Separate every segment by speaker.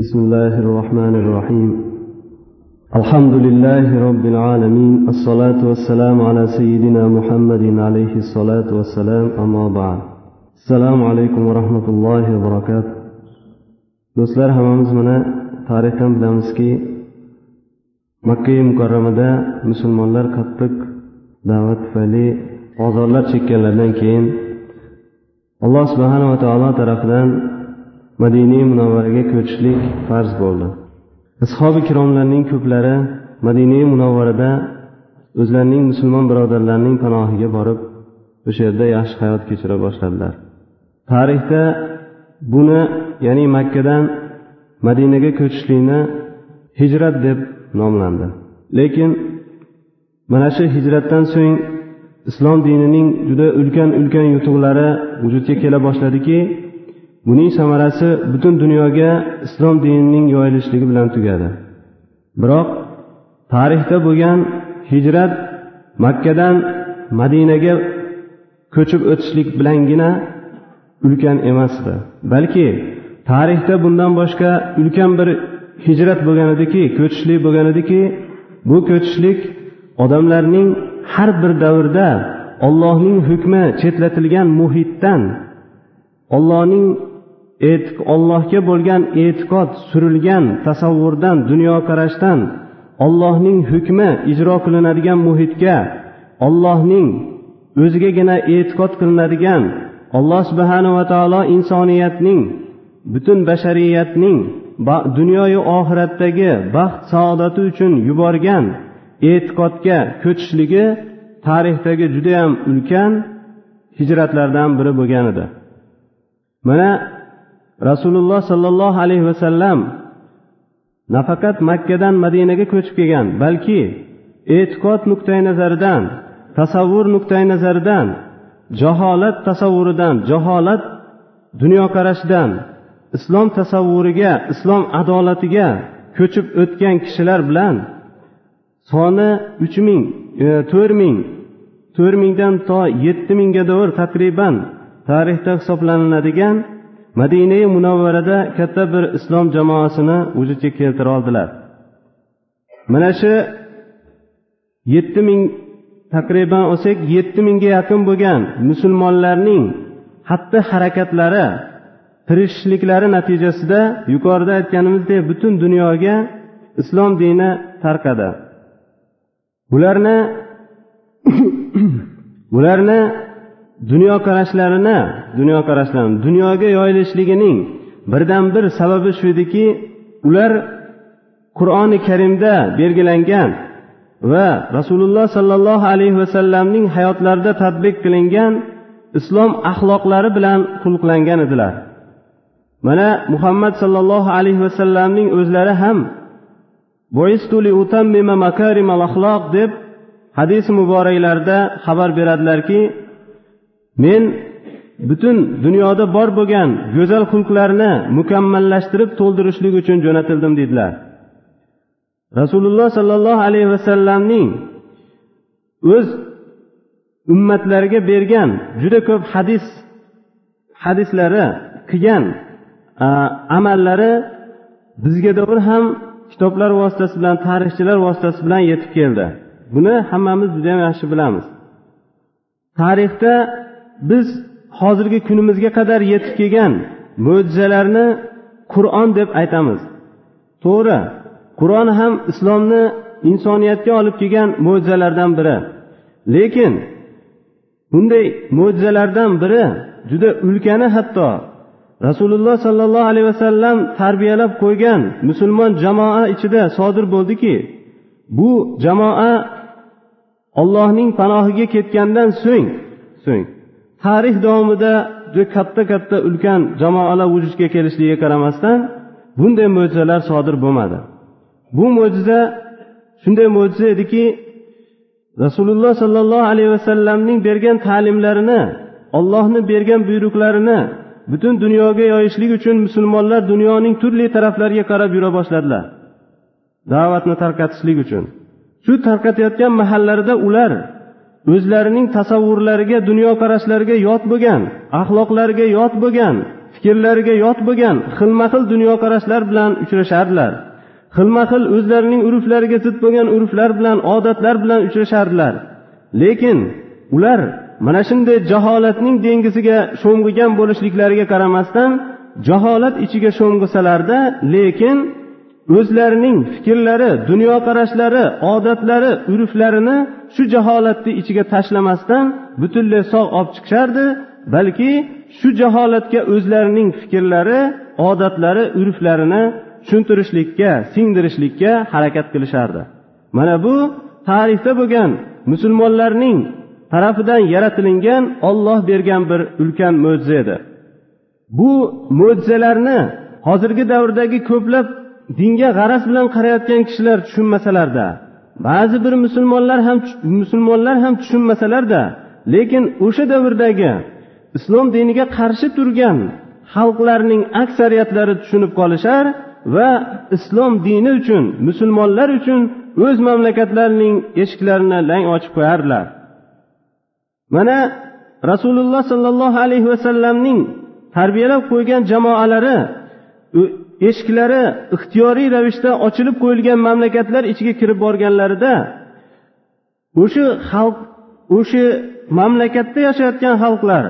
Speaker 1: بسم الله الرحمن الرحيم. الحمد لله رب العالمين الصلاة والسلام على سيدنا محمد عليه الصلاة والسلام أما بعد. السلام عليكم ورحمة الله وبركاته. دوستلار هممز منا تاريخا بدمسكي مكة مكرمة دا مسلمان لار كتك دعوت فالي عزار لار شكل لدن كين الله سبحانه وتعالى طرفدان madina munavvaraga ko'chishlik farz bo'ldi. Ashobi ikromlarning ko'plari madina munavvarada o'zlarining musulmon birodarlarining panohiga borib o'sha yerda yaxshi hayot kechira boshladilar. Tarixda buni ya'ni makkadan madinaga ko'chishlikni hijrat deb nomlandi. Lekin mana shu hijratdan so'ng islom dinining juda ulkan ulkan yutuqlari vujudga kela boshladiki buning samarasi butun dunyoga islom dinining yoyilishligi bilan tugadi. Biroq tarixda bo'lgan hijrat makkadan madinaga ko'chib o'tishlik bilangina ulkan emasdi. Balki tarixda bundan boshqa ulkan bir hijrat bo'lgan ediki ko'chishlik bo'lgan ediki bu ko'chishlik odamlarning har bir davrda ollohning hukmi chetlatilgan muhitdan ollohning ollohga bo'lgan e'tiqod surilgan tasavvurdan dunyoqarashdan ollohning hukmi ijro qilinadigan muhitga ollohning o'zigagina e'tiqod qilinadigan alloh subhanava taolo insoniyatning butun bashariyatning dunyoyu oxiratdagi baxt saodati uchun yuborgan e'tiqodga ko'chishligi tarixdagi judayam ulkan hijratlardan biri bo'lgan edi. Mana rasululloh sollallohu alayhi vasallam nafaqat makkadan madinaga ko'chib kelgan balki e'tiqod nuqtai nazaridan tasavvur nuqtai nazaridan jaholat tasavvuridan jaholat dunyoqarashidan islom tasavvuriga islom adolatiga ko'chib o'tgan kishilar bilan soni uch ming e, to'rt ming to'rt mingdan to yetti minggado'r taqriban tarixda hisoblanadigan madina munavvarada katta bir islom jamoasini vujudga keltira oldilar. Mana shu yetti ming taqriban olsak yetti mingga yaqin bo'lgan musulmonlarning xatti harakatlari tirishishliklari natijasida yuqorida aytganimizdek butun dunyoga islom dini tarqadi. Ularni ularni dunyoqarashlarini dunyoqarashlarini dunyoga yoyilishligining birdan bir sababi shu ediki ular qur'oni karimda belgilangan va rasululloh sollallohu alayhi vasallamning hayotlarida tadbiq qilingan islom axloqlari bilan xulqlangan edilar. Mana muhammad sollallohu alayhi vasallamning o'zlari ham deb hadis muboraklarida xabar beradilarki men butun dunyoda bor bo'lgan go'zal xulqlarni mukammallashtirib to'ldirishlik uchun jo'natildim dedilar. Rasululloh sollallohu alayhi vasallamning o'z ummatlariga bergan juda ko'p hadis hadislari qilgan amallari bizga davr ham kitoblar vositasi bilan tarixchilar vositasi bilan yetib keldi. Buni hammamiz juda yaxshi bilamiz. Tarixda biz hozirgi kunimizga qadar yetib kelgan mo'jizalarni qur'on deb aytamiz. To'g'ri qur'on ham islomni insoniyatga olib kelgan mo'jizalardan biri. Lekin bunday mo'jizalardan biri juda ulkani hatto rasululloh sollallohu alayhi vasallam tarbiyalab qo'ygan musulmon jamoa ichida sodir bo'ldiki bu jamoa ollohning panohiga ketgandan so'ng so'ng tarix davomida juda katta katta ulkan jamoalar vujudga kelishligiga qaramasdan bunday mo'jizalar sodir bo'lmadi. Bu mo'jiza shunday mo'jiza ediki rasululloh sollallohu alayhi vasallamning bergan ta'limlarini ollohni bergan buyruqlarini butun dunyoga yoyishlik uchun musulmonlar dunyoning turli taraflariga qarab yura boshladilar. Da'vatni tarqatishlik uchun. Shu tarqatayotgan mahallarida ular o'zlarining tasavvurlariga dunyoqarashlariga yot bo'lgan axloqlariga yot bo'lgan fikrlariga yot bo'lgan xilma xil dunyoqarashlar bilan uchrashardilar. Xilma xil o'zlarining urflariga zid bo'lgan urflar bilan odatlar bilan uchrashardilar. Lekin ular mana shunday jaholatning dengiziga sho'ng'igan bo'lishliklariga qaramasdan jaholat ichiga sho'ng'isalarda lekin o'zlarining fikrlari dunyoqarashlari odatlari urflarini shu jaholatni ichiga tashlamasdan butunlay sog' olib chiqishardi balki shu jaholatga o'zlarining fikrlari odatlari urflarini tushuntirishlikka singdirishlikka harakat qilishardi. Mana bu tarixda bo'lgan musulmonlarning tarafidan yaratilingan olloh bergan bir ulkan mo'jiza edi. Bu mo'jizalarni hozirgi davrdagi ko'plab dinga g'araz bilan qarayotgan kishilar tushunmasalarda ba'zi bir musulmonlar ham musulmonlar ham tushunmasalarda lekin o'sha davrdagi islom diniga qarshi turgan xalqlarning aksariyatlari tushunib qolishar va islom dini uchun musulmonlar uchun o'z mamlakatlarining eshiklarini lang ochib qo'yardilar mana rasululloh sollallohu alayhi vasallamning tarbiyalab qo'ygan jamoalari eshiklari ixtiyoriy ravishda ochilib qo'yilgan mamlakatlar ichiga kirib borganlarida o'sha xalq o'sha mamlakatda yashayotgan xalqlar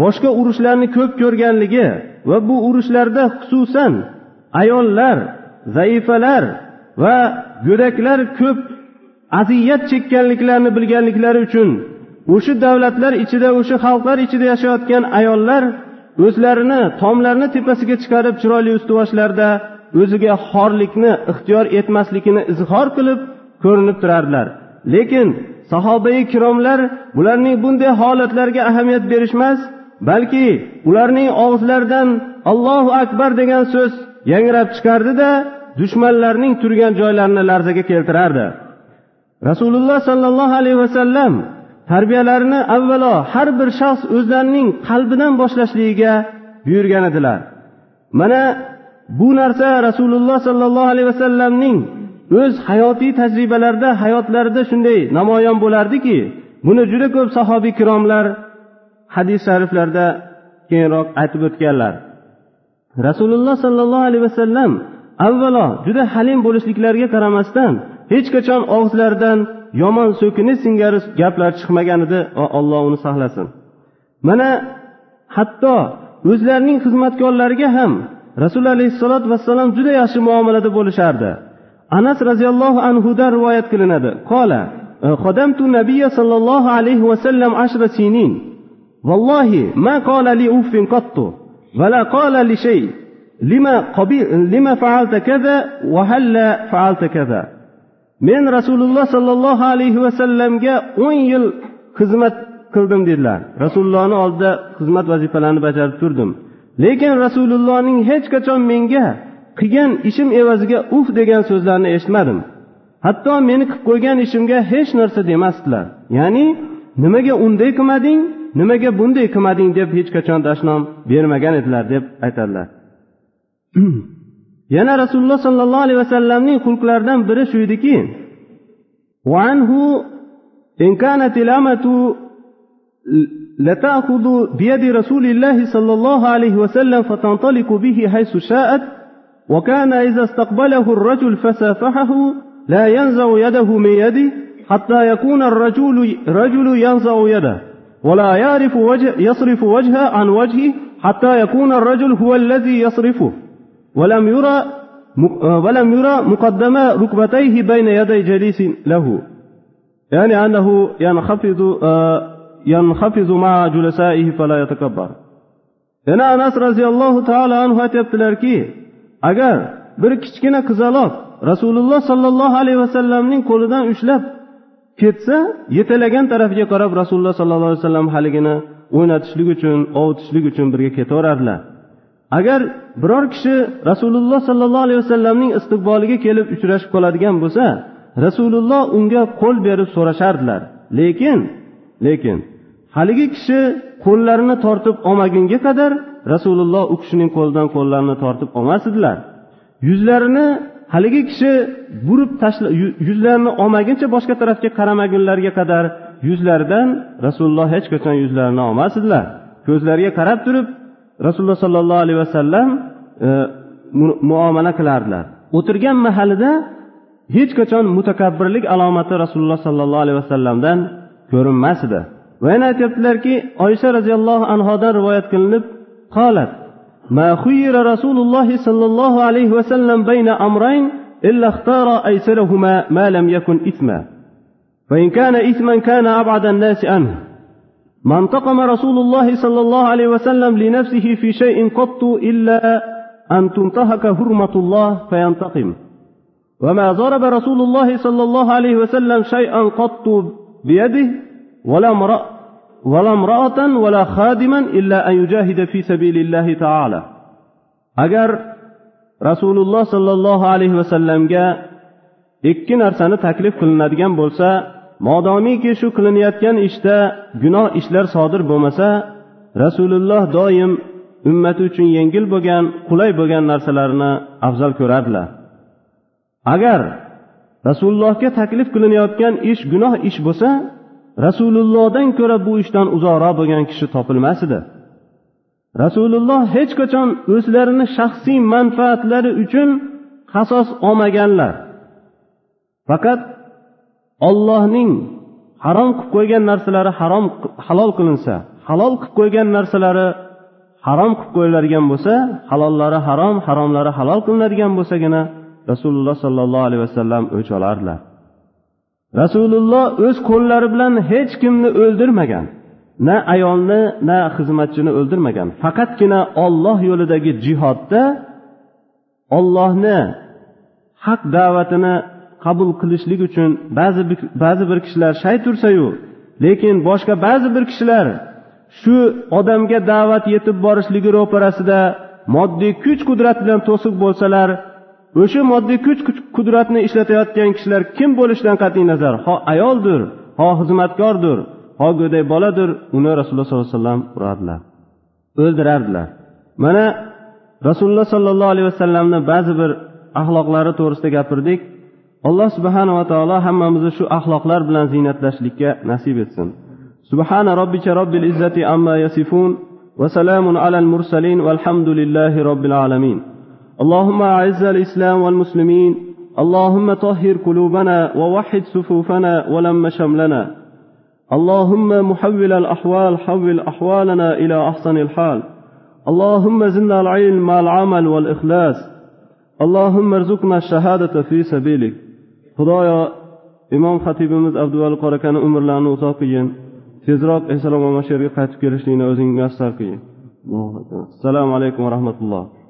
Speaker 1: boshqa urushlarni ko'p ko'rganligi va bu urushlarda xususan ayollar zaifalar va go'daklar ko'p aziyat chekkanliklarini bilganliklari uchun o'sha davlatlar ichida o'sha xalqlar ichida yashayotgan ayollar o'zlarini tomlarini tepasiga chiqarib chiroyli ustuvoshlarda o'ziga xorlikni ixtiyor etmasligini izhor qilib ko'rinib turardilar. Lekin sahobai kiromlar bularning bunday holatlarga ahamiyat berishmas balki ularning og'izlaridan allohu akbar degan so'z yangrab chiqardida dushmanlarning turgan joylarini larzaga keltirardi. Rasululloh sollallohu alayhi vasallam tarbiyalarini avvalo har bir shaxs o'zlarining qalbidan boshlashligiga buyurgan edilar. Mana bu narsa rasululloh sollallohu alayhi vasallamning o'z hayotiy tajribalarida hayotlarida shunday namoyon bo'lardiki buni juda ko'p sahobiy ikromlar hadis shariflarda keyinroq aytib o'tganlar. Rasululloh sollallohu alayhi vasallam avvalo juda halim bo'lishliklariga qaramasdan hech qachon og'izlaridan yomon so'kinish singari gaplar chiqmagan edi alloh uni saqlasin mana hatto o'zlarining xizmatkorlariga ham rasul alayhissalotu vassalom juda yaxshi muomalada bo'lishardi anas roziyallohu anhudan rivoyat qilinadi qola خدمت النبي صلى الله عليه وسلم عشر سنين والله ما قال لي أف قط ولا قال لشيء لما, قبيل لما فعلت كذا وهل فعلت كذا Men rasululloh sollallohu alayhi vasallamga o'n yil xizmat qildim dedilar. Rasulullohni oldida xizmat vazifalarini bajarib turdim. Lekin rasulullohning hech qachon menga qilgan ishim evaziga uf degan so'zlarni eshitmadim. Hatto meni qilib qo'ygan ishimga hech narsa demasdilar. Ya'ni nimaga unday qilmading nimaga bunday qilmading deb hech qachon dashnom bermagan edilar deb aytadilar. yana rasululloh sollallohu alayhi vasallamning xulqlaridan biri shu ediki إن كانت الأمة لتأخذ بيد رسول الله صلى الله عليه وسلم فتنطلق به حيث شاءت وكان إذا استقبله الرجل فسافحه لا ينزع يده من يده حتى يكون الرجل رجل ينزع يده ولا يعرف وجه يصرف وجهه عن وجهه حتى يكون الرجل هو الذي يصرفه ولم يرى ولم يرى مقدم ركبتيه بين يدي جليس له يعني أنه ينخفض ينخفض مع جلسائه فلا يتكبر yana anas roziyallohu taolo anhu aytyaptilarki agar bir kichkina qizaloq rasululloh sollallohu alayhi vasallamning qo'lidan ushlab ketsa yetalagan tarafiga qarab rasululloh sollallohu alayhi vasallam haligini o'ynatishlik uchun ovutishlik uchun birga ketaverardilar agar biror kishi rasululloh sollallohu alayhi vasallamning istiqboliga kelib uchrashib qoladigan bo'lsa rasululloh unga qo'l berib so'rashardilar. Lekin lekin haligi kishi qo'llarini tortib olmagunga qadar rasululloh u kishining qo'lidan qo'llarini tortib olmas edilar yuzlarini haligi kishi burib tashla yuzlarini olmaguncha boshqa tarafga qaramagunlariga qadar yuzlaridan rasululloh hech qachon yuzlarini olmas edilar ko'zlariga qarab turib rasululloh sollallohu alayhi vasallam e, muomala qilardilar o'tirgan mahalida hech qachon mutakabbirlik alomati rasululloh sollallohu alayhi vasallamdan ko'rinmas edi va yana aytyaptilarki oysha roziyallohu anhodan rivoyat qilinib qolat ما خير رسول الله صلى الله عليه وسلم بين أمرين إلا اختار أيسرهما ما لم يكن إثما فإن كان إثما كان أبعد الناس عنه ما انتقم رسول الله صلى الله عليه وسلم لنفسه في شيء قط إلا أن تنتهك حرمة الله فينتقم. وما ضرب رسول الله صلى الله عليه وسلم شيئا قط بيده ولا امرأة ولا امرأة ولا خادما إلا أن يجاهد في سبيل الله تعالى. أجر رسول الله صلى الله عليه وسلم جاء ikki narsani taklif qilinadigan bo'lsa modomiki shu qilinayotgan ishda gunoh ishlar sodir bo'lmasa rasululloh doim ummati uchun yengil bo'lgan qulay bo'lgan narsalarni afzal ko'rardilar. Agar rasulullohga taklif qilinayotgan ish gunoh ish bo'lsa rasulullohdan ko'ra bu ishdan uzoqroq bo'lgan kishi topilmas edi. Rasululloh hech qachon o'zlarini shaxsiy manfaatlari uchun qasos olmaganlar. Faqat ollohning harom qilib qo'ygan narsalari harom halol qilinsa halol qilib qo'ygan narsalari harom qilib qo'yiladigan bo'lsa halollari harom haromlari halol qilinadigan bo'lsagina rasululloh sollallohu alayhi vasallam o'ch olardilar rasululloh o'z qo'llari bilan hech kimni o'ldirmagan na ayolni na xizmatchini o'ldirmagan. Faqatgina olloh yo'lidagi jihodda ollohni haq da'vatini qabul qilishlik uchun ba'zi ba'zi bir kishilar shay tursayu lekin boshqa ba'zi bir kishilar shu odamga da'vat yetib borishligi ro'parasida moddiy kuch qudrat bilan to'siq bo'lsalar o'sha moddiy kuch qudratni ishlatayotgan kishilar kim bo'lishidan qat'iy nazar? Ho ayoldir ho xizmatkordir ho go'dak boladir uni rasululloh sollallohu alayhi vasallam urardilar. O'ldirardilar. Mana rasululloh sollallohu alayhi vasallamni ba'zi bir axloqlari to'g'risida gapirdik. Alloh subhanava taolo hammamizni shu axloqlar bilan ziynatlashlikka nasib etsin سبحان ربك رب العزة عما يصفون وسلام على المرسلين والحمد لله رب العالمين. اللهم أعز الإسلام والمسلمين. اللهم طهر قلوبنا ووحد صفوفنا ولم شملنا. اللهم محول الأحوال حول أحوالنا إلى أحسن الحال. اللهم زدنا العلم مع العمل والإخلاص. اللهم ارزقنا الشهادة في سبيلك. xudoyo imom xatibimiz abduvali qorakani umrlarini uzoq qilgin. Tezroq eslom omasherga qaytib kelishlikni o'zing muyassar qilgin assalomu alaykum va rahmatulloh.